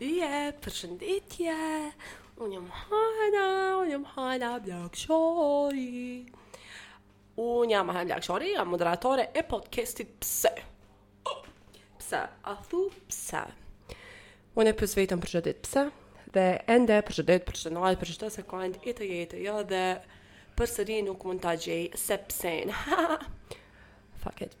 Hej, përshëndetje, unë jam Hana, unë jam Hana Blakshori. Unë jam Hana Blakshori, jam moderatore e podcastit Pse. Pse, a thu pse? Unë e pves veten për çdo ditë pse, dhe ende për çdo ditë, për çdo natë, për çdo sekond të jetës, dhe përsëri nuk mund të gjej, se pse. Fuck it.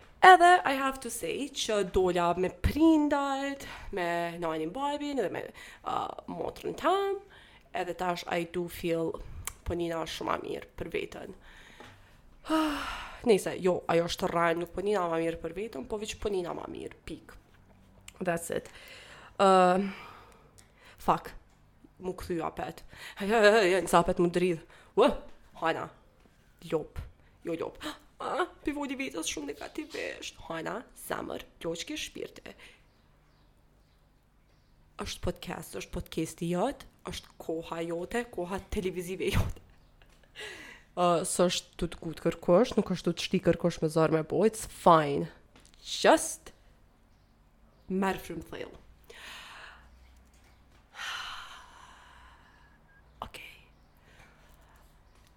Edhe I have to say që dola me prindët, me nanin babin dhe me uh, motrën tem, edhe tash I do feel po nina shumë ma mirë për veten. Nejse, jo, ajo është rrenë, nuk po nina ma mirë për veten, po veç po nina ma mirë, pikë. That's it. Uh, fuck, m'u kthy apet. Nisa apet m'u dridhë. Wë, Hana, Lopë. Jo lopë. Ah, pi foli vetes shumë negativisht. Hana, zemër, loqke, shpirt. është podcast, është podcasti jot, është koha jote, koha televizive jote. Uh, s'është tu të ngut kërkush, nuk është tu të shti kërkush me zor me bo, it's fine. Just merr frymë thellë.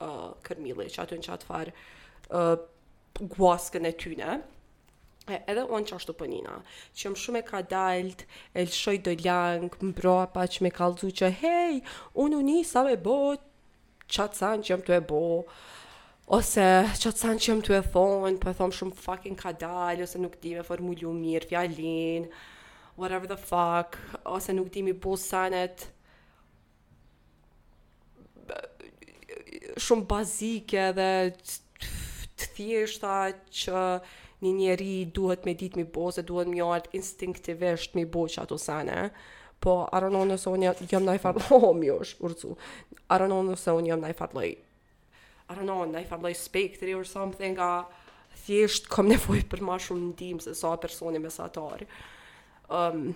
uh, kërmili, qaty në qatë farë uh, guaskën e tyne, E, edhe unë qashtu po nina, po që jom shumë e kadaltë, e lëshoj do lang mbrapa që me kallzu që, hej, unë u nisa me bo, qat sen që jam tu e bo, ose qat sen që jam tu e thonë, po e thom shumë fucking kadal, ose nuk di me formulu mirë fjalinë, whatever the fuck, ose nuk di mi bo senet, shumë bazike dhe të thjeshta që një njeri duhet me ditë mi bo, se duhet mi ardhë instinktivisht mi bo qato sene. Po, I don't know nëse unë jam naj farë, oh, mi është, urcu. I don't know nëse unë jam naj farë lloj, I don't know, naj farë lloj spektri or something, a thjesht kom nevoj për ma shumë ndihmë se sa personi mesatar. Um,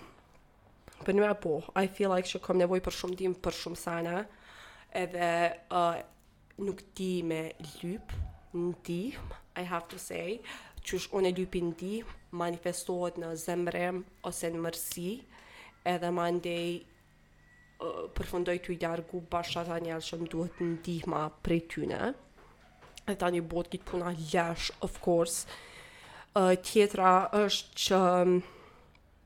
për, e po, I feel like që kom nevoj për shumë ndihmë për shumë sene, edhe uh, nuk di me lyp ndihmë, I have to say, qysh unë e lypi ndihmë, manifestohet në zemrim ose në mërzi, edhe mandej uh, përfundoj tu i largu bash ata njerëz që më duhet ndihma prej tyne, e tani bohet krejt puna lesh, of course, uh, tjetra është që, um,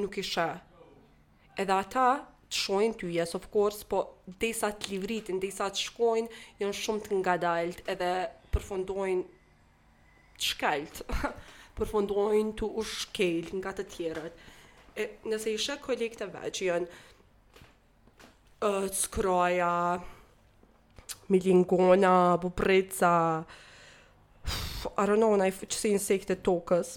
Nuk i sheh. Edhe ata të shohin ty, yes of course, po desa të livritin, desa të shkojnë, janë shumë të ngadaltë edhe përfundojnë të shkelt, përfundojnë tu u shkel nga të tjerët. E, nëse i sheh kolegët e vet që janë uh, skrraja, milingona, bubrreca, I don't know, naj qësi insekte tokës,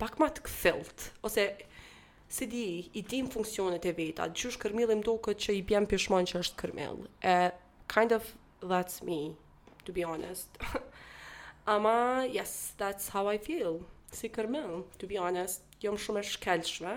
pak ma të kthillt, ose s'di, i dinë funksionet e veta, diqysh kërmilli m'doket që i bjen pishman që është kërmill, e kind of that's me, to be honest. Ama, yes, that's how I feel, si kërmill, to be honest, jom shumë e shkelshme,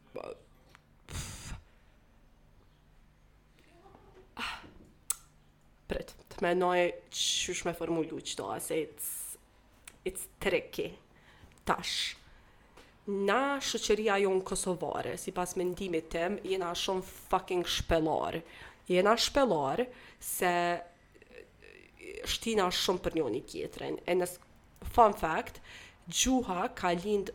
Ah. Prit, të menoj qysh me formulu qëto se it's tricky tash na shoqëria jonë kosovare sipas mendimit tim jena shumë fucking shpellar jena shpellar se shtina shumë për njoni tjetrin. E në fun fact, gjuha ka lind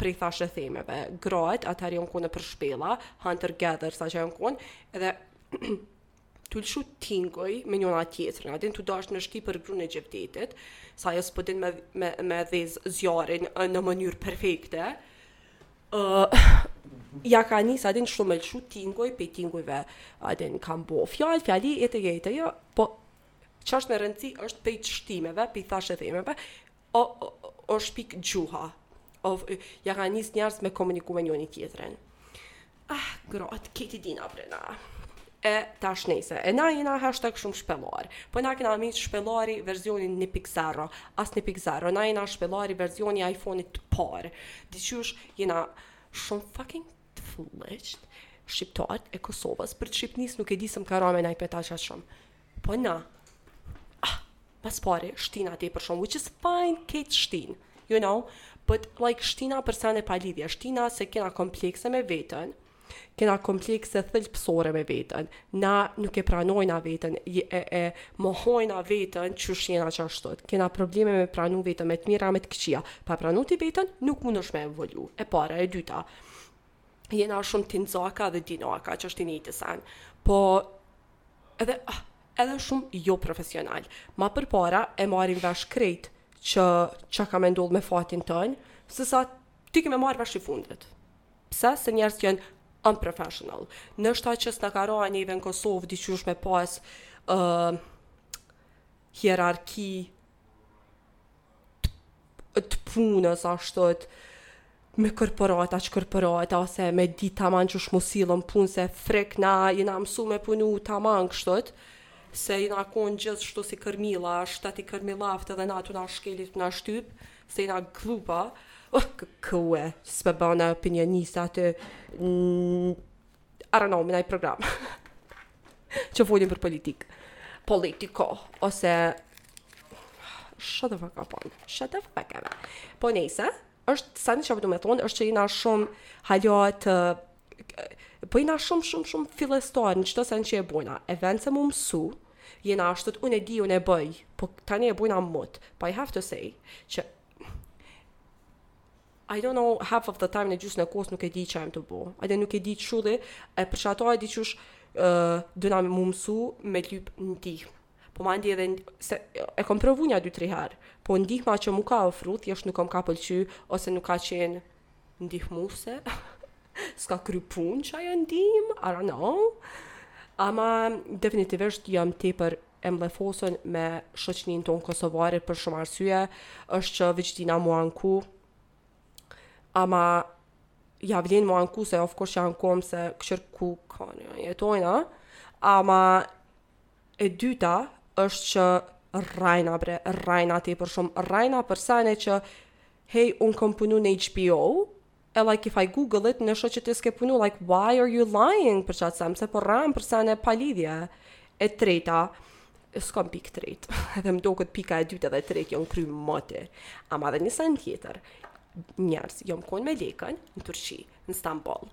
prej thashethemeve. Gratë, atëherë janë konë nëpër shpella, hunter gather, ça janë konë, edhe tu lëshu tinguj me njëna tjetrin, a din tu dashtë me shti për grunë e Xhevdetit, se ajo s'po din me, me, me dhez zjarrin në mënyrë perfekte, ja ka nis a din shumë me lëshu tinguj prej tingujve a din kanë bo fjalë, fjali e të jetë jo, po ça është me rëndësi është prej shtimeve, prej thashethemeve, u, u, u shpik gjuha, o, ja ka nis njerëz me komuniku me njoni tjetrin. Ah, gratë, krejt i dina vrena. E tash nejse, e na jena hashtag shumë shpellar. Po na kena, I mean, shpellari versioni 1.0, as 1.0, na jena shpellari versioni i iPhone-it të parë. Diqysh jena shumë fucking të flliqt shqiptarët e Kosovës, për të Shqipnisë nuk e di se s'më ka ra me nejt me ta qaq shumë. Po na, ah, ma s'pari, shtina tepër shumë, which is fine, krejt shtin, you know, but like shtina për sene pa lidhje, shtina se kena komplekse me veten, kena komplekse thelbësore me veten. Na nuk e pranojna veten, e, e mohojna veten qysh jena qashtu. Kena probleme me pranu veten, me të mira, me të këqia. Pa pranu ti veten, nuk mundesh me evolu. E para, e dyta, jena shumë tinzaka dhe dinaka, që është i njëjti sen. Po, edhe, ah, edhe shumë jo profesional. Ma përpara, e marrim vesh krejt ça, ça ka me ndodh me fatin tënd, sesa ti ke me marrë vesh i fundit. Pse? Se njerëzit janë unprofessional. Ndoshta që s'na ka ra neve në Kosovë diqysh me pas ë uh, hierarki të punës ashtu me korporata, që korporata, ose me ditë taman qysh m'u sill n'punë, se frek na jena mësu me punu taman kështu, se jena konë gjithë ashtu si kërmilla, shteti i kërmillave edhe na tu na shkelë tu na shtypë, Se jena glupa, oh, kuku, s'pe bëna opinionista aty, mm, I don't know, me naj program. që folin për politikë. Politiko, ose... Shut the fuck up, shut the fuck up. Po nejse, është, seni që po du me thonë, është që jena shumë haljohet të po jena shumë shumë shumë fillestar në çdo sen që e bojna. E n'vend se me mësu, jena ashtu unë e di, unë e bëj, po tani e bojna mut. But I have to say që I don't know half of the time në gjysën e kohës nuk e di çka jam tu bo. Edhe nuk e di qysh, e për qato e di qysh uh, dëna me mësu me lyp ndihmë. Po ma ndi edhe, se, e kom provu një dy tri herë, po ndihma që m'u ka ofru, thjesht nuk më ka pëlqy, ose nuk ka qenë ndihmuse, s'ka kry punë qajo ndihmë, I don't know. Ama definitivisht jam tepër e mllefosun me shoqninë tonë kosovare për shumë arsye, është që veç dina m'u anku, ama ja vlen m'u anku se of course që ankom se kqyr ku kah jetojna, ama e dyta është që rrejna bre, rrejna tepër shumë, rrejna për sene që Hej unë kom punu në HBO e like if I google it e shoh që ti s'ke punu like why are you lying për qat sen pse po rren për sene palidhje e treta s'kam pikë të tretë edhe më duket pika e dytë edhe e tretë janë kry moti ama edhe një sen tjetër njerëz jam kon me Lekën në Turqi në Stamboll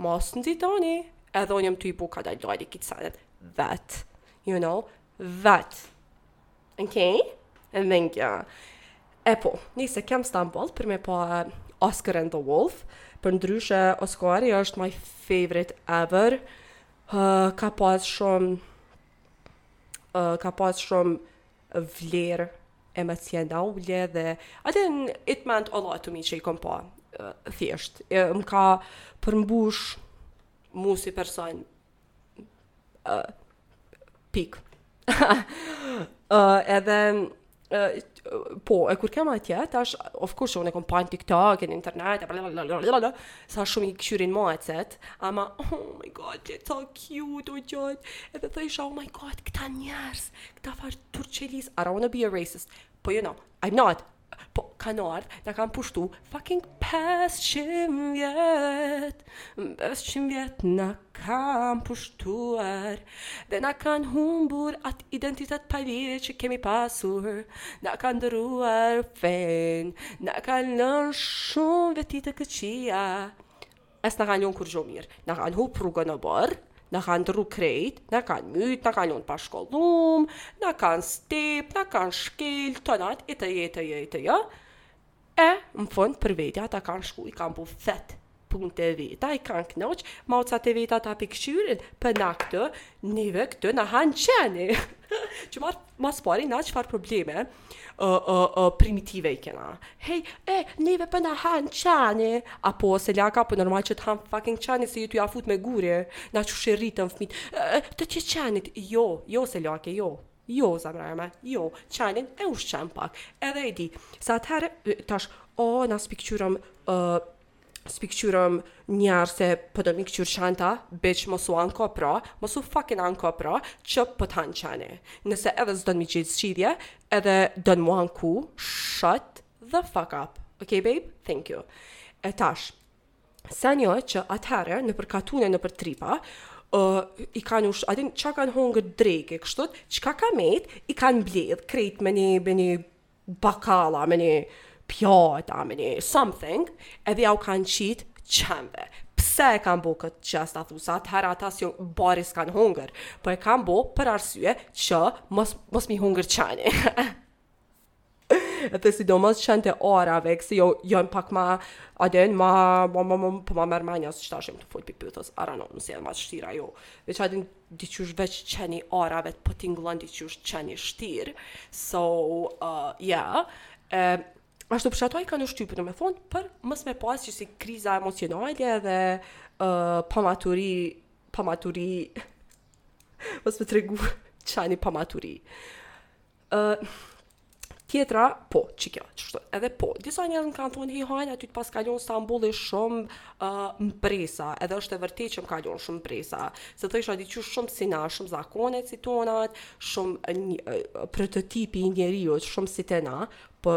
Mos nxitoni, edhe unë jam tu i bo kadal-dale këto senet. Vet. You know? Vet. Okay? Thank you. E po, nejse kem n'Stamboll për me pa eh, Oscar and the Wolf, përndryshe Oscari është my favorite ever, uh, ka pas shumë, uh, ka pas shumë vlerë emocionale dhe I didn't, it meant a lot to me që i kom pa thjesht e, më ka përmbush mu si person uh, pikë uh, edhe uh, po, e kur kem atje, tash, of course, unë e kom pa në TikTok, në internet, blablabla, sa shumë i kqyrin macet, ama, oh my god, it's so cute, oh God, edhe thojsha, oh my god, këta njerës, Këta farë turqelis, I don't wanna be a racist, po you know, I'm not, po kanë ardhë, na kanë pushtu, fucking 500 vjet, 500 vjet na kanë pushtuar, dhe na kanë humbur atë identitet palire që kemi pasur, na kanë ndërruar fenë, na kanë lënë shumë veti të këqija, S'na kanë lënë kurrgjo mirë. Na kanë hup rrugën në borë, na kanë ndrru krejt, na kanë myt, na kanë lonë pashkollum, na kanë step, na kanë shkel, tonat, etj, etj, etj. E, në fund, për vete, ata kanë shku, i kanë bo vet punët e veta, i kanë knoq, maca të veta ta pikëshyrin, po na ktu, neve ktu, na hanë qeni. Që ma Ma s'pari, na çfarë probleme uh, uh, uh, primitive i kena. Hej, e, neve po na hanë qeni, apo se laka për po normal që të hanë fucking qeni, se je tu ia fut me gurë, na qysh u rritën fmijt, te qenit, jo, jo se lake, jo, jo, zemra jeme, jo, qenin e ushqen pak, edhe e di, se atëherë, tash, o, na s'pi kqyrim, uh, S'pi këqyrëm njerz e po do mi këqyr shtazt, bitch mos u anko pra, mos u fucking anko pra që po t'han qeni. Nëse edhe s'don mi gjet zgjidhje, edhe don m'u anku, shut the fuck up. Ok babe? Thank you. E tash, se ni që atëherë nëpër katune nëpër tripa, uh, i kanë ush, a din çka kanë hongër dreke kështu, çka ka met, i kanë mbledh krejt me një me një bokall, me një pjatë, a me një something, edhe ja u kanë qit qenve. Pse e kanë bo këtë që as ta thush atëherë ata as bari s'kanë hongër, po e kanë bo për arsye që mos, mos mi hongër qeni. Dhe sidomos qentë e ovave, si janë pak ma, a din, ma, ma, ma, ma, po ma merr menja, se qetash jemi tu folë për pëthës, I don't know, nësi edhe ma qështira, jo. Veq a din diqysh veq qeni ovave po tingllon diqysh qeni shtir so yeah. ashtu për qato i kanë ushqy, po n'me thonë për mos me pas qësi kriza emocionale dhe uh, pamaturi pamaturi mos me tregu qeni pamaturi Ë Tjetra, po, që kjo, që shtë, edhe po, disa njerëz më kanë thonë, hi hajnë, a ty t'paska lon Stambulli shumë uh, mbresa, edhe është e vërtetë që më ka lon shumë mbresa, se thojsha diqysh shumë si na, shumë zakone si tonat, shumë një, uh, prototipi i njeriut, shumë si te na, po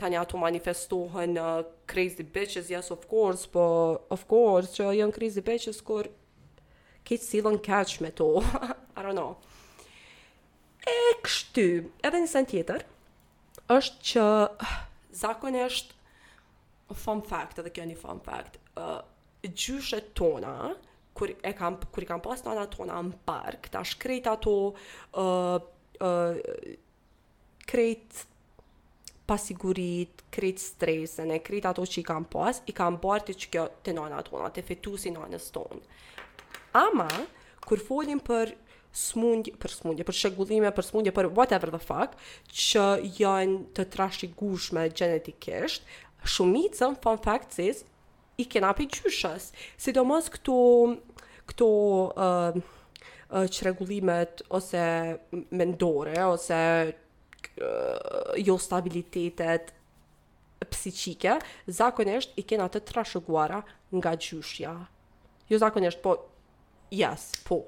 Tani ato manifestohen në crazy bitches, yes of course, po of course që janë crazy bitches kur ki sillen keq me to, I don't know. E kështu, edhe një sen tjetër, është që zakonisht, fun fact, edhe kjo një fun fact, uh, gjyshet tona, kur e kam kur i kam pas nana tona në bark, tash krejt ato uh, uh, krejt pasiguritë, krejt stresin e krejt ato që i kan pas, i kan bartë që kjo te nana tona, te fetusi i nanës tonë. Ama, kur folim për smundje, për smundje, për çrregullime, për smundje, për whatever the fuck, që janë të trashëgushme gjenetikisht, shumicën, fun fact is, I kena pi gjyshes, sidomos këto këto çrregullimet ose mendore ose jo stabilitetet psikike, zakonisht i kena të trashëguara nga gjyshja. Jo zakonisht, po yes, po.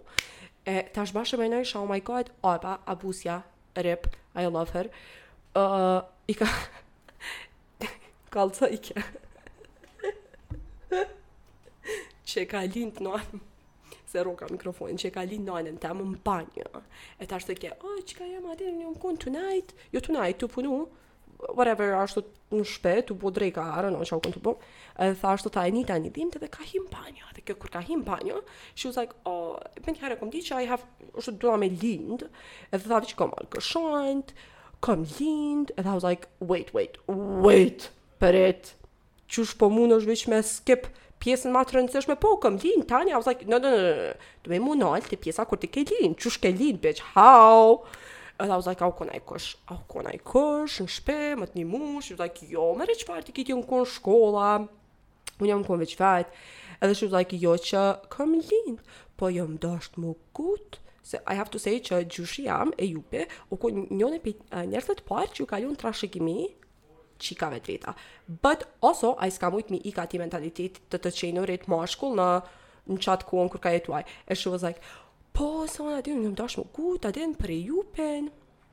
E tash bash që menoj oh my god, opa, abusja, rip, I love her. Uh, i ka Kalca i ke. që ka lind nanën, se rroka mikrofonin, që ka lind nanën teme në banjo. E tash të ke, o, oh, që ka jam atë në një më konë tonight, jo tonight, tu punu, whatever, ashtu në shpi, tu bo drekë, arë, nëqë u konë tu bo, edhe ashtu ta e nin një dhimt edhe ka hi n'banjo, dhe kjo kur ka hi n'banjo, she was like, o, oh, përnjëherë e kom di që I have, është duhet me lind, edhe tha veç kom alkë shant, Kam lind, and I was like, wait, wait, wait, prit, qysh po mundesh veç me skip pjesën ma të rëndësishme, po, kam lind, tani, I was like, no, no, no, no, do me m'u nalë te pjesa kur ti ke lind, qysh ke lind, bitch, how? Edhe I was like, a u kon najkush, a u kon najkush, në shpi, me të nimu, she was like, jo, mre çfarë ti, krejt jon konë n'shkolla, Unë jam kon veç vet, edhe she was like jo që kam lind, po jom dasht m'u ngut, se I have to say që gjyshi jem Ejupi, u kon njën prej njerëzve t'parë që ju ka lon trashëgimi, çikave të veta. But also, ai s'ka mujt me i ik atij mentaliteti të të qenurit mashkull në në qat kohën kur ka jetu ai. E she was like, po, se unë a din, jom dash m'u ngut, a din për Ejupin.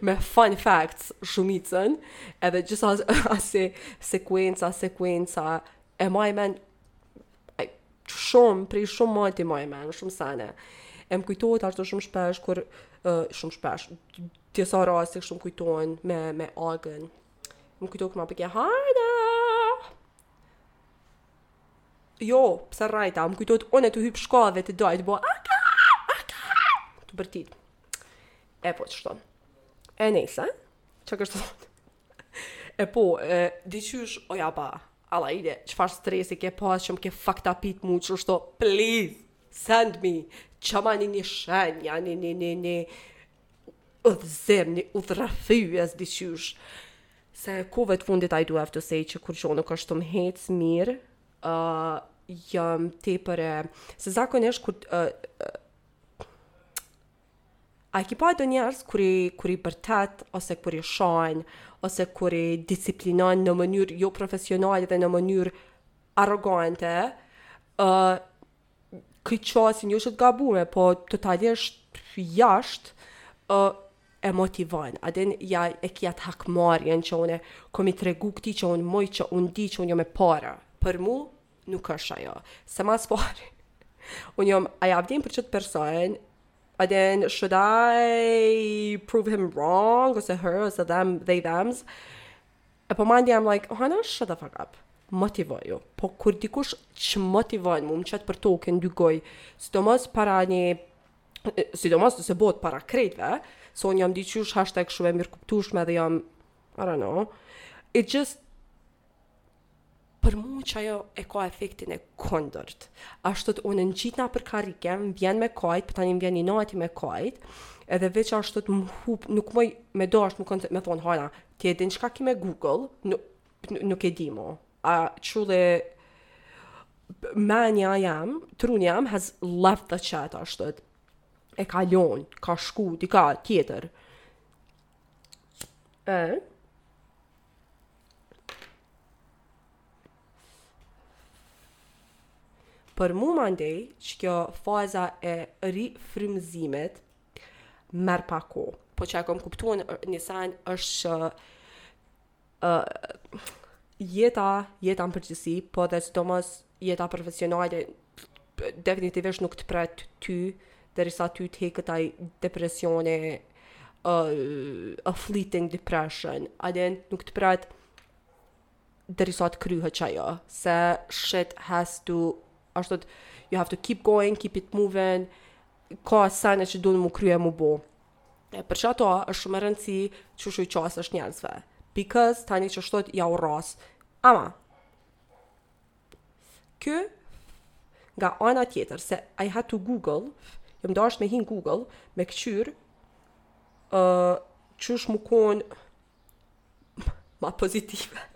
me fun facts shumicën, edhe gjithashtu sekuenca, sekuenca, e maj men, shumë, prej shumë mahit i maj men, shumë sene. E më kujtohet ashtu shumë shpesh, kur, uh, shumë shpesh, disa raste kshtu m'kujtohen me, me agën. Më kujtohet këma përke, hajda! Jo, pse rrajta, më kujtohet unë tu hypë shkallëve tu kajtë, bo, aka, aka, tu bërtit. E po, qashtu. E nejse, qashtu. E po, e, diqysh, o ja ba, ala ide, çfarë stresi ke pas që më ke fakta pit mu, qështu, please, send me, qoma një një shenjë, një një një një, udhëzim, një udhërrëfyes, diqysh. Se kohëve të fundit I do have to say që kur gjo nuk është tu m'hec mirë, uh, jam tepër e... Se zakonisht kur... Uh, uh, A ki pa do njerëz kur i, kur i bërtet, ose kur i shan, ose kur i disiplinon në mënyrë jo profesionale dhe në mënyrë arrogante, uh, këtë qasjen, jo veç të gabume, po totalisht jashtë, uh, e motivon, a din e ka atë hakmarrjen që unë kom me i tregu këtij që unë muj që unë di që unë jom e para, për mu nuk është ajo, se ma s'pari, unë jom a ja vlen për qëtë person, a din, should I prove him wrong, ose her, ose them, they, thems, E po mandej I'm like, o Hana, shut the fuck up. Motivohu. Po kur dikush që motivon mu më qet për tokë, nëgjoj, sidomos para nji, sidomos nëse e bon para krejtve, se unë jam diqysh hashtag shumë e mirëkuptushme dhe jam, I don't know, it just, për mu qajo e ka efektin e kundërt. Ashtu unë ngjitna për karrige, më vjen me kajt, po tani më vjen inati me kajt, edhe veç ashtu më hup, nuk muj me do ashtu me koncept, me thonë, Hana, ti e din çka ki me Google, nuk, nuk e di mo. A qullë menja jem, truni jem, has left the chat ashtu, e ka lon, ka shku, dika tjetër. E, Për mu mandej, qekjo faza e rifrymëzimit, merr pak kohë. Po që e kom kuptu në një sen, është që uh, jeta, jeta në përgjithësi, po edhe sidomos Jeta profesionale definitivisht nuk të pret ty, derisa ty të heket ai depresioni, a, a fleeting depression, a din nuk të pret derisa të kryhet qajo, se shit has to, ashtu, you have to keep going, keep it moving, ka sene që duhet mu krye mu bo. E për qato është shumë me rëndësi qysh ju qasesh njerëzve. Because tani qeshtu jau rras. Ama, Kqyr nga ana tjetër se I had to google, jam dash me hin google me kqyr ë uh, qysh me kon ma pozitive.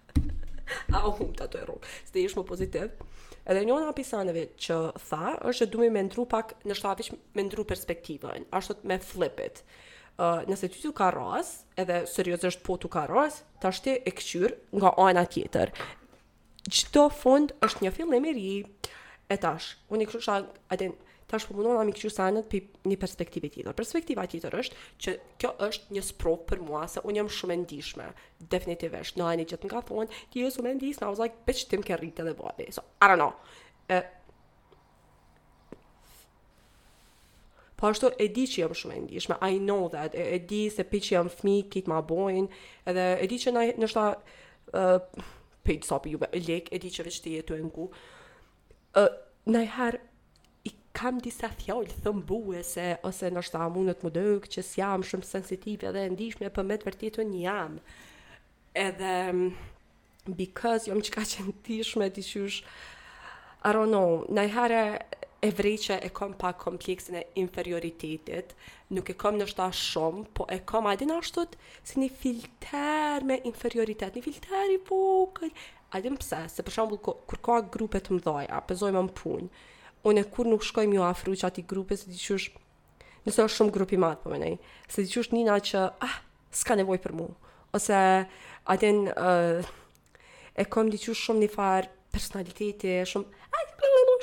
A u hum të të erru, së të ish më pozitiv. Edhe një nga pi seneve që tha, është që du me ndru pak noshta veç me ndru perspektivën, ashtu të me flip it. Uh, nëse ty të ka ras, edhe seriozisht po të ka ras, ta shti e këqyr nga ana tjetër. Çdo fund është një fillim i ri. E tash, unë i kështu atë tash po mundona me i kqyr senet pi një perspektive tjetër. Perspektiva tjetër është që kjo është një sprovë për mua se unë jam shumë e ndishme, definitivisht. Nana gjithë m'ka thonë, ti je shumë e ndishme, I was like, bitch, ti m'ke rritë edhe babi. So, I don't know. E, Po ashtu e di që jam shumë e ndishme, I know that, e, e di se pi që jam fmi, qita ma bojnë, edhe e di që noshta, uh, për disa pi juve, like, e di që veç t'je tu e ngu, uh, najherë, i kam disa fjalë thumbuese, ose noshta munet me u dok, që s'jam shumë sensitive dhe e ndishme, po me të vërtetën jam, edhe, Because jam qekaq e ndishme diqysh I don't know, najherë e vrej që e kom pak kompleksin e inferioritetit, nuk e kom noshta shumë, po e kom a din ashtu si një filter me inferioritet, një filter i vogël, a din pëse, se për shambull, kur ka grupe të mdhaja, po e zojm n'punë, une kurrë nuk shkoj me ju afru qatij grupi, se diqysh, Nëse është shumë grup i madh, po menoj. Se diqysh nina që, ah, s'ka nevoj për mu. Ose, a din, uh, e kom diqysh shumë një farë personaliteti, shumë, ah,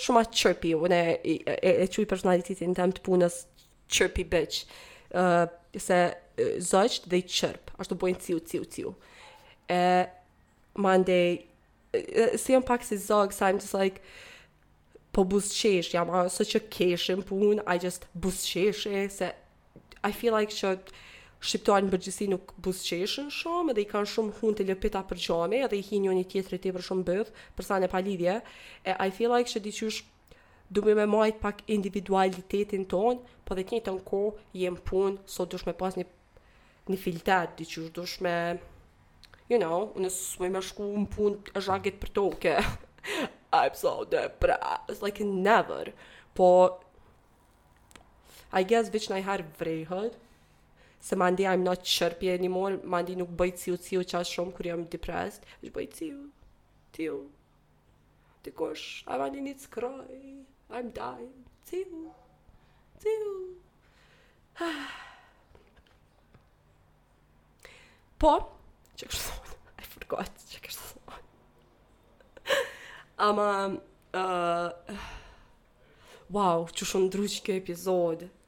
shumë atë chirpy, unë e, e, e, e quj personalitetin tem të punës chirpy bitch. Uh, se uh, zoqt they chirp, ashtu bojnë ciu, ciu, ciu. E, mandej, uh, si jam pak si zog, so I'm just like, po buzqesh jam aso që keshi n'punë I just buzqeshi se I feel like që shqiptarë në përgjithësi nuk buzqeshin shumë edhe i kanë shumë hunt të lëpita për xhami edhe i hin njoni-tjetrit tepër shumë n'byth për sene palidhje e I feel like që diqysh dumi me majtë pak individualitetin tonë po dhe t'njëjtën kohë jem n'punë so dush me pas një Një filter diqysh dush me You know, unë s'muj me shku në punë zhagit për toke I'm so depressed Like never Po I guess veç najherë vrehet Se mandej I'm not chirpy anymore Mandej nuk bëj ciu ciu qaq shumë Kur jam depressed Veç bëj ciu Ciu Dikush, I want in its kru, I'm dying, ciu, ciu. Po, që kështë thonë, I forgot, që kështë thonë. Ama, uh, wow, që shumë ndryshe kjo epizod,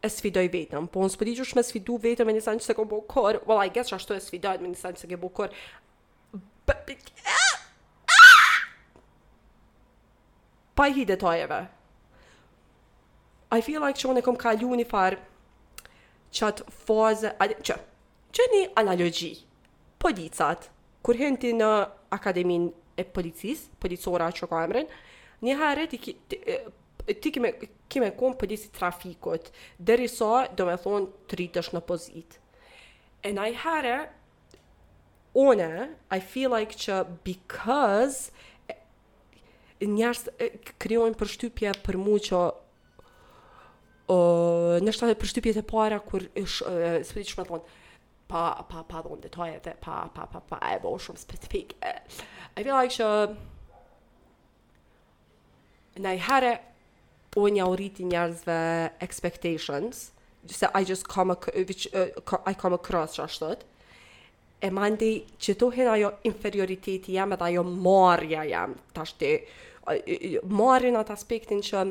e sfidoj veten, po unë s'po di qysh me sfidu veten me një san që s'e kom bo kurrë, well, I guess që ashtu e sfidon me një san që s'e ke bo kurrë, pa i hi detajeve, I feel like që unë e kom kalu një farë, qat fazë, qe, qe një analogi, policat, kur hin ti në akademinë e policisë, policore qysh e ka emrin, një herë ti, ti, Ti ke me, ke me kon polic i trafikut, deri sa, do me thonë, të rritësh në pozitë. E najherë, unë, I feel like që because njerëzit krijojnë përshtypje për mua që ë uh, ndoshta edhe përshtypjet e para kur ish uh, s'po di qysh me thonë pa pa pa dhonë detaje dhe pa pa pa pa e bo shumë specifik. I feel like që Najherë unë jau rriti njerëzve expectations, se I just come, I come across qashtu e mandej qitu hin ajo inferioriteti jem edhe ajo marrja jem tash ti marrin atë aspektin që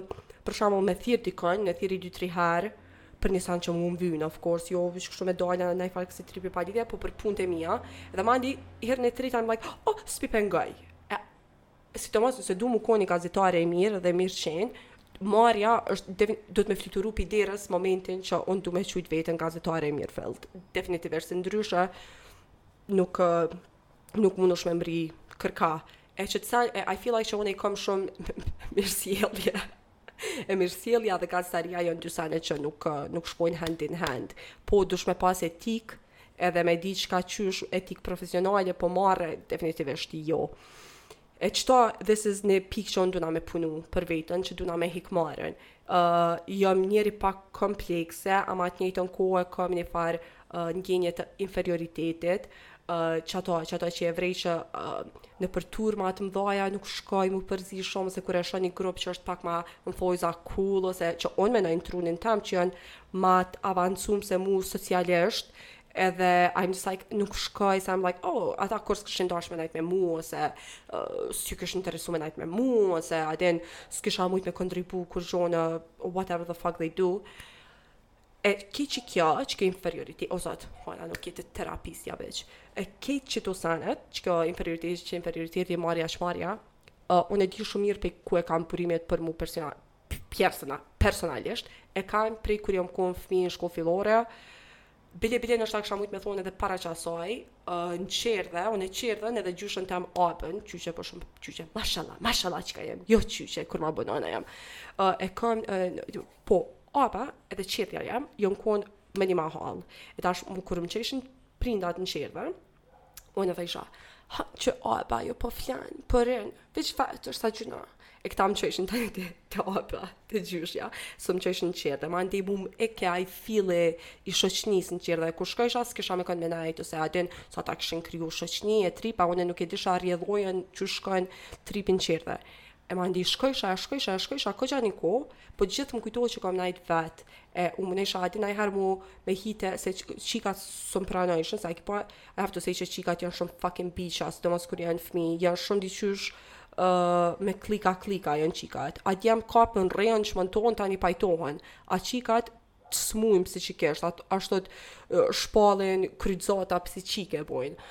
për shembull me thirrë dikon me thirrë ni dy tri herë për një san që mu më vyn, of course, jo, vish kështu me dalja në nëjfarë kësi tripi pa lidhje, po për punë të mija, dhe mandej, herën e tretë, I'm like, oh, s'p'i pengoj, sidomos nëse du m'u kon ni gazetare e mirë dhe mirëqenë, marrja është defin, duhet me fluturu pi derës momentin që unë du me qujt veten gazetare e mirëfilltë. Definitivisht se ndryshe nuk nuk mundesh me mbrri kërkah. E qit san, I feel like që unë i kom shumë mirë sjellje. e mirësjellja dhe gazetaria janë dy sene që nuk nuk shkojnë hand in hand. Po duhesh me pas etikë, edhe me di çka qysh etikë profesionale, po marre definitivisht jo. E qeto, this is një pikë që unë du na me punu për veten, që du na me hek marren. Uh, jam njeri pak komplekse, ama n't'njëjtën kohë kam një farë ndjenje të inferioritetit, që ato, që ato që e vrej që nëpër turma të mdhaja nuk shkoj m'u përzi shumë, se kur e shoh ni grup që është pak ma në thojza cool, ose që unë menoj n'trunin tem që janë ma të avancum se mu socialisht, edhe I'm just like, nuk shkoj, se I'm like, oh, ata kurrë s'kishin dasht me nejt me mu, ose uh, s'ju kish interesu me nejt me mu, ose unë s'kisha mujt me kontribu kurgjo në whatever the fuck they do, E ki qikjo, qikjo inferioriti, o zot, hala nuk je te terapistja veç. E ki qito senet, që kjo inferioriti, që inferioriti, dhe marrja, shmarja, uh, unë e di shumë mirë prej ku e kam burimet për mu personal, pjersona, personalisht, e kam prej kur jam konë fmi në shkollë fillore, bile bile nashta kisha mujt me thonë edhe para qasaj, uh, në çerdhe, unë e çerdhen edhe gjyshen teme apën, qyqe për po shumë, qyqe, mashallah, mashallah qika jem, jo qyqe, kur ma bon nona jem, uh, e kam, uh, Po, apa, edhe çerdhja jem, jon kon me një mahallë. E tash, më kur më qojshin prindt në çerdhe, unë e disha, ha, që apa, jo po flen, po rrin, veç fa, të është sa gjynah. E këta më qojshin te te te apa, te gjyshja, s'më qojshin në çerdhe. Mandej humke aj filli i shoqnisë në çerdhe. Kur shkojsha, s'kisha me kënë me nejt, ose a din, se ata kishin kriju shoqni e tripa, unë nuk e disha rrjedhojën qysh shkon tripi n'çerdhe. e mandej shkojsha, e shkojsha, e shkojsha, koxha një kohë, po gjithë më kujtohet që kam nejt vetë, e u mundojsha a din najherë mu me hi te, se qikat s'më pranojshin, s'e ki pa, I have to say që qikat janë shumë fucking bitcha, sidomos kur janë fmi, janë shumë diqysh, Uh, me klika klika janë qikat a din, djem kapen, rrehen që më në tonë tani pajtohen a qikat t'smujnë psiqikisht, ashtu të shpallin kryqzata psiqike e bojnë.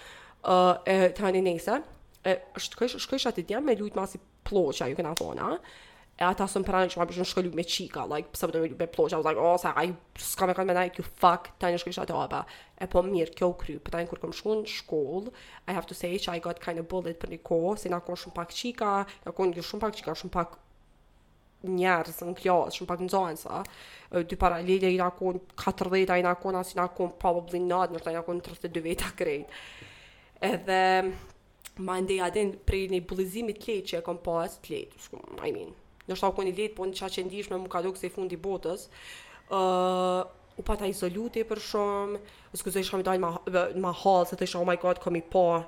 Uh, e tani nese, e shkojsha, shkojsha te djemt me lujtë me asi plloqa, ju kena thonë, a? E ata s'më pranojshin, ma bojshin shko lu me qika, like, pse po do po me lujtë me plloqa, like, o, oh, sa, aj, s'ka me kanë me nejt, ju fuck, tani shkojsha te apa. E po mirë, kjo u kry, për po tani kur kom shku në shkollë, I have to say që I got kind of bullied për një kohë, se jena konë shumë pak qika, jena konë një shumë pak qika, shumë pak njerëz në klasë, shumë pak nxënësa, dy paralele jena kon 40 a jena kon as jena kon probably not, ndoshta jena kon 32 veta krejt. Edhe mandej a din prej një bullizimit të lehtë që e kom pas, të lehtë, shku, I mean, nashta u kon i lehtë, po unë qaq e ndishme m'u ka duk si fundi i botës, uh, u pata izolu tepër shumë, s'guxojsha me dalë ma n'mahallë, se thojsha, oh my god, kom me i pa,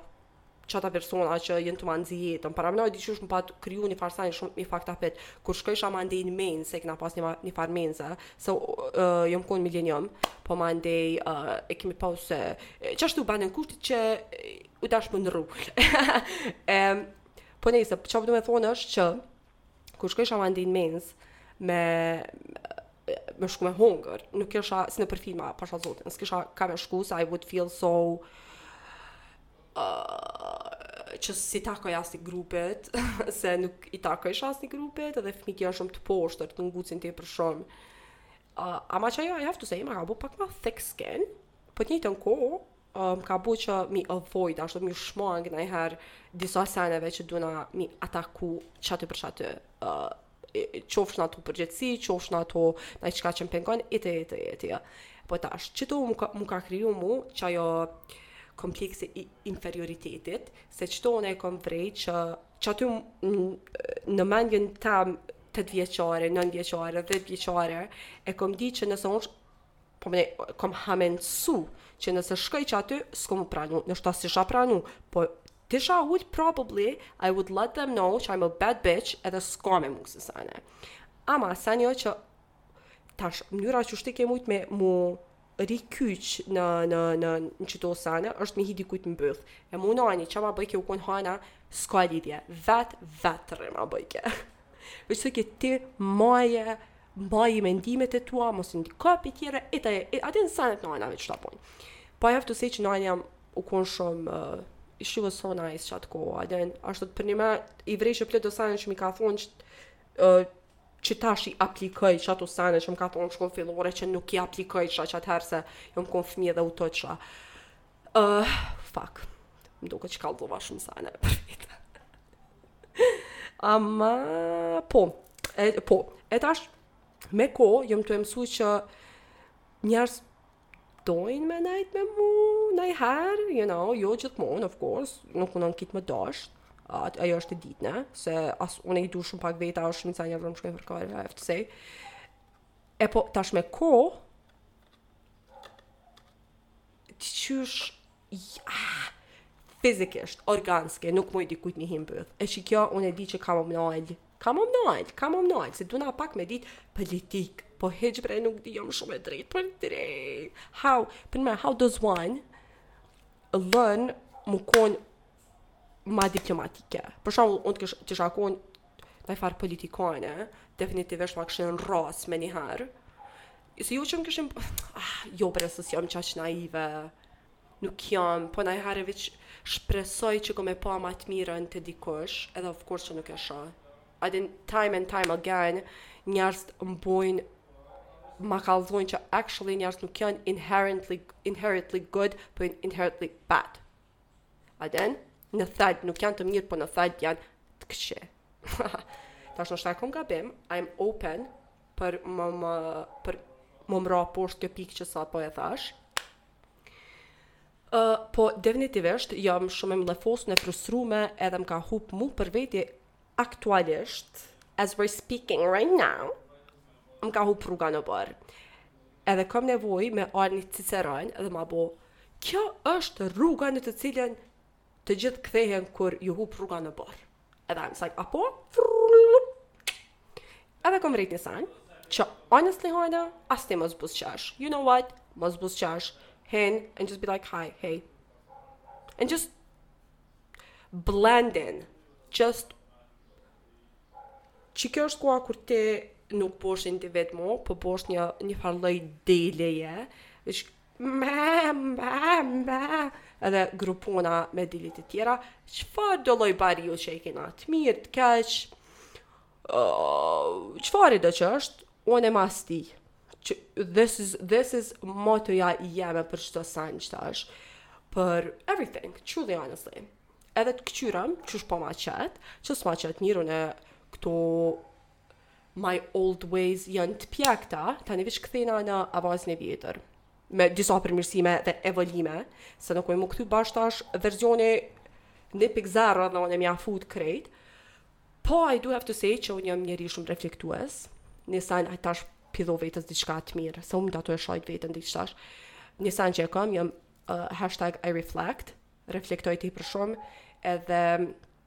qata persona që jonë tu ma nxi jetën. Parameno diqysh më pat kriju një farë seni shumë i fucked up-it. Kur shkojsha mandej në menzë, se kena pas një, një farë menze, se uh, jom konë n'Milenium, po mandej, uh, e kemi pa se, qashtu u banën kushtet që u dash me ndrru. um, po nejse, çfarë du me thonë është që, kur shkojsha mandej n'menzë me me shku me hongër, nuk kisha si nëpër filma, pasha zotin, s'kisha ka me shku, se I would feel so uh, që s'i takoj asni grupit, se nuk i takojsha asni grupit, edhe fëmijt janë shumë të poshtër, të ngucin tepër shumë. Uh, ama qajo, I have to say, ma ka bo pak ma thick skin, po të njëjtën kohë, um, ka bu që me i avoid, ashtu me ju shmang najherë disa seneve që duna me i ataku qaty për qaty, uh, qoftë n'ato përgjegjësi, qoftë n'ato, naj çka që më pengon, e të e të e të e. Po tash, qito m'u ka, m'u ka kriju mu, qajo kompleksi i inferioritetit, se qito unë e kom vrejt që, qaty në mendjen tem 8 vjeçare, 9 vjeçare, 10 vjeçare, e kom dit që nëse unë Po më ne, kom hamendësu, që nëse shkoj qaty, s'kom m'u pranu, nashta s'isha pranu, po t'isha ulë, probably, I would let them know që I'm a bad bitch, edhe s'ka me mu sësane. Ama, sen jo, qe, tash, mënyra qysh ti ke mujt me mu rikyç në, në, në, në qito sene, është me hi dikujt në bythë. E mu nani, çka ma bojke u kon hana, s'ka lidhje, vet, vet rre ma bojke. Veç se ke ti maje, Mbaji mendimet e tua, mos u ndiko pi tjerëve, eta e, e atë në senet në ajnave që ta pojnë. Po I have to say që nana jem u konë shumë, uh, she was so nice qat kohë, and then, ashtu përnime, i vrej plot do sene që m'i ka thonë që, uh, që tash i aplikoj qato sene që më ka thonë n'shkollë fillore që nuk i aplikoj qatherë se jam konë fëmijë dhe u të qa. Uh, fuck. Më duket që kallzova shumë sene për vete. Ama, po, e, po, e tash, me kohë, jom tu e msu që njerës dojnë me nejt me mu, najherë, you know, jo gjithmonë, of course, nuk mun kërkush me t'dasht, atë, ajo është e ditne, se as unë, i du shumë pak veta, është shumë ca njerës më shkojnë për qejfi, I have to say. E po, tash me kohë, qysh ah, fizikisht, organske, nuk muj dikujt me i hi n'bythë. E qikjo, unë e di që kam omnojl, kam omnojl, kam omnojl, se duhna pak me dit politikë, po hiç bre nuk di jam shumë e drejtpërdrejtë. How, përnime, how does one learn m'u kon ma diplomatike? Për shembull, unë t'kisha, t'isha kon najfarë politikane, definitivisht ma kishin rras me njëherë, Se jo që më kishin, ah, jo bre, se s'jam qaq naive, nuk jam, po najherë veç shpresoj që kom me pa ma të mirën te dikush, edhe of course që nuk e shoh. And then, time and time again, njerës më bojnë, ma kallzojnë që actually njerës nuk janë inherently, inherently good, po inherently bad. And then, në thelb, nuk janë të mirë, po në thelb janë të këqij. Tash nashta e kom gabim, I'm open, për mu, për mu m'ra poshtë kjo pikë që sapo e thash. Ë uh, po definitivisht jam shumë e mllefosun e frustrume edhe më ka hup mu për veti aktualisht as we're speaking right now më ka hup rruga në oborr. Edhe kam nevojë me ardh një ciceron edhe ma bo kjo është rruga në të cilën të gjithë kthehen kur ju hup rruga në oborr. Edhe I'm like, apo? Edhe kom mrrit një sen, që honestly Hana, as ti mos buzëqesh. You know what? Mos buzëqesh, Hana, just be like, hi, hey. And just blend in. Just që kjo është koha kur ti nuk bohesh individ mo, po bohesh një një farë lloj deleje, edhe grupohna me dele të tjera, çfarëdo lloj bariu që i kena, të mirë, të keq, çfarëdo që është, unë mas tij, që, this is, this is motoja jeme për çdo sen që tash, për everything, truly honestly, edhe të kqyrim, qysh po ma qet, qysh ma qet mirë, unë e këtu My old ways janë të pjekta, tani veç kthehna në avazin e vjetër me disa përmirësime dhe evoluime, se nuk muj m'u kthy bash tash versioni një pikë zero dhe unë me ja fut krejt, po I do have to say që unë jam njeri shumë reflektues, një sen, tash p'i tho vetes diçka të mirë, se unë dato e shajta veten diqë tash, një sen që e kam, jam uh, hashtag I reflect, reflektoj tepër shumë, edhe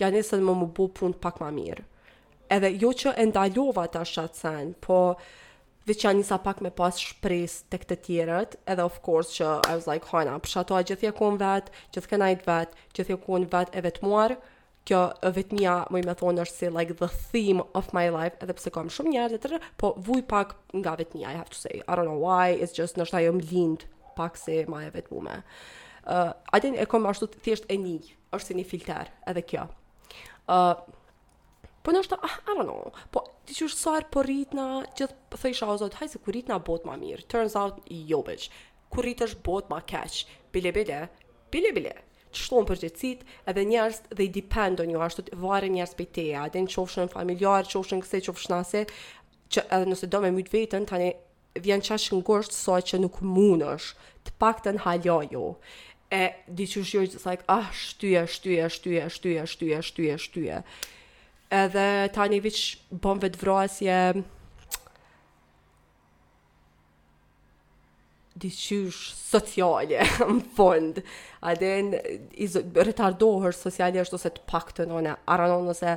ja nisën me më bo punë pak ma mirë. Edhe jo që e ndalova tash qat sen, po veç ja nisa pak me pas shpresë te të tjerët, edhe of course që I was like, Hana, për qato gjithë je kon vetë, gjithë ke nejt vetë, gjithë je kon vetë e vetmuar, kjo vetmija, muj me thonë, është si like the theme of my life, edhe pse kam shumë njerëz dhe tërë, po vuj pak nga vetmija, I have to say, I don't know why, it's just ndoshta jom lindë pak si ma e vetmume. Uh, a din e kom ashtu thjesht e nij, është si një filter edhe kjo. Ë uh, Po në është, ah, I don't know, po diqysh sa herë po rritna, gjithë po thojsha o zot, hajt se kur rritna bohet ma mirë, turns out, jo bitch, kur rritesh bohet ma keq, bile bile, bile bile, t'shtohen përgjegjësitë, edhe njerëz they depend on you, ashtu të varen njerëz prej teje, a din qofshin familjarë, qofshin kësi, qofshin asi, që edhe nëse do me myt veten, tani vjen qaq ngusht sa që nuk munesh, të paktën hala jo. E diqysh je just like ah shtyje shtyje shtyje shtyje shtyje shtyje shtyje. Edhe tani veç bon vetëvrasje diqysh sociale në fund a din retardohesh socialisht ose të paktën unë, I don't know, ose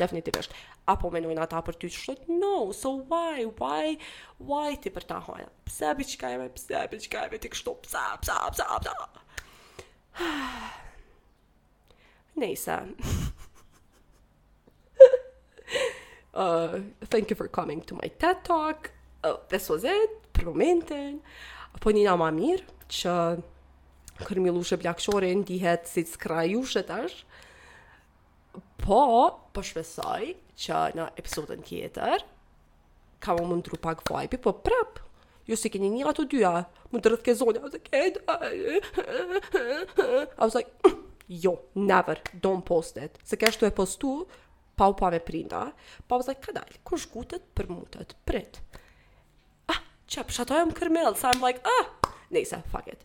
Definitivisht. A po menojnë ata për ty shit? No, so why, why, why ti për ta hajna? Pse për qka e me, pse për qka e me ti kështu, pse, pse, pse, pse, pse? Nejse. uh, thank you for coming to my TED Talk. Uh, this was it, për momentin. Po nina ma mirë, që kërmillushe plakshore ndihet si të skrajushe tash. Po, po shpresoj që në episodën tjetër kam me mundu pak vibe, po prap, ju s'e keni një ato dyja, më të rëthke zonja, ose krejt, I was like, jo, never, don't post it, se kështu e postu, pa u pa me prinda, po I was like, kadalë, ku zhgutet për mutet, prit. Ah, qe përshtat jam kërmill, so I'm like, ah, nejse, fuck it.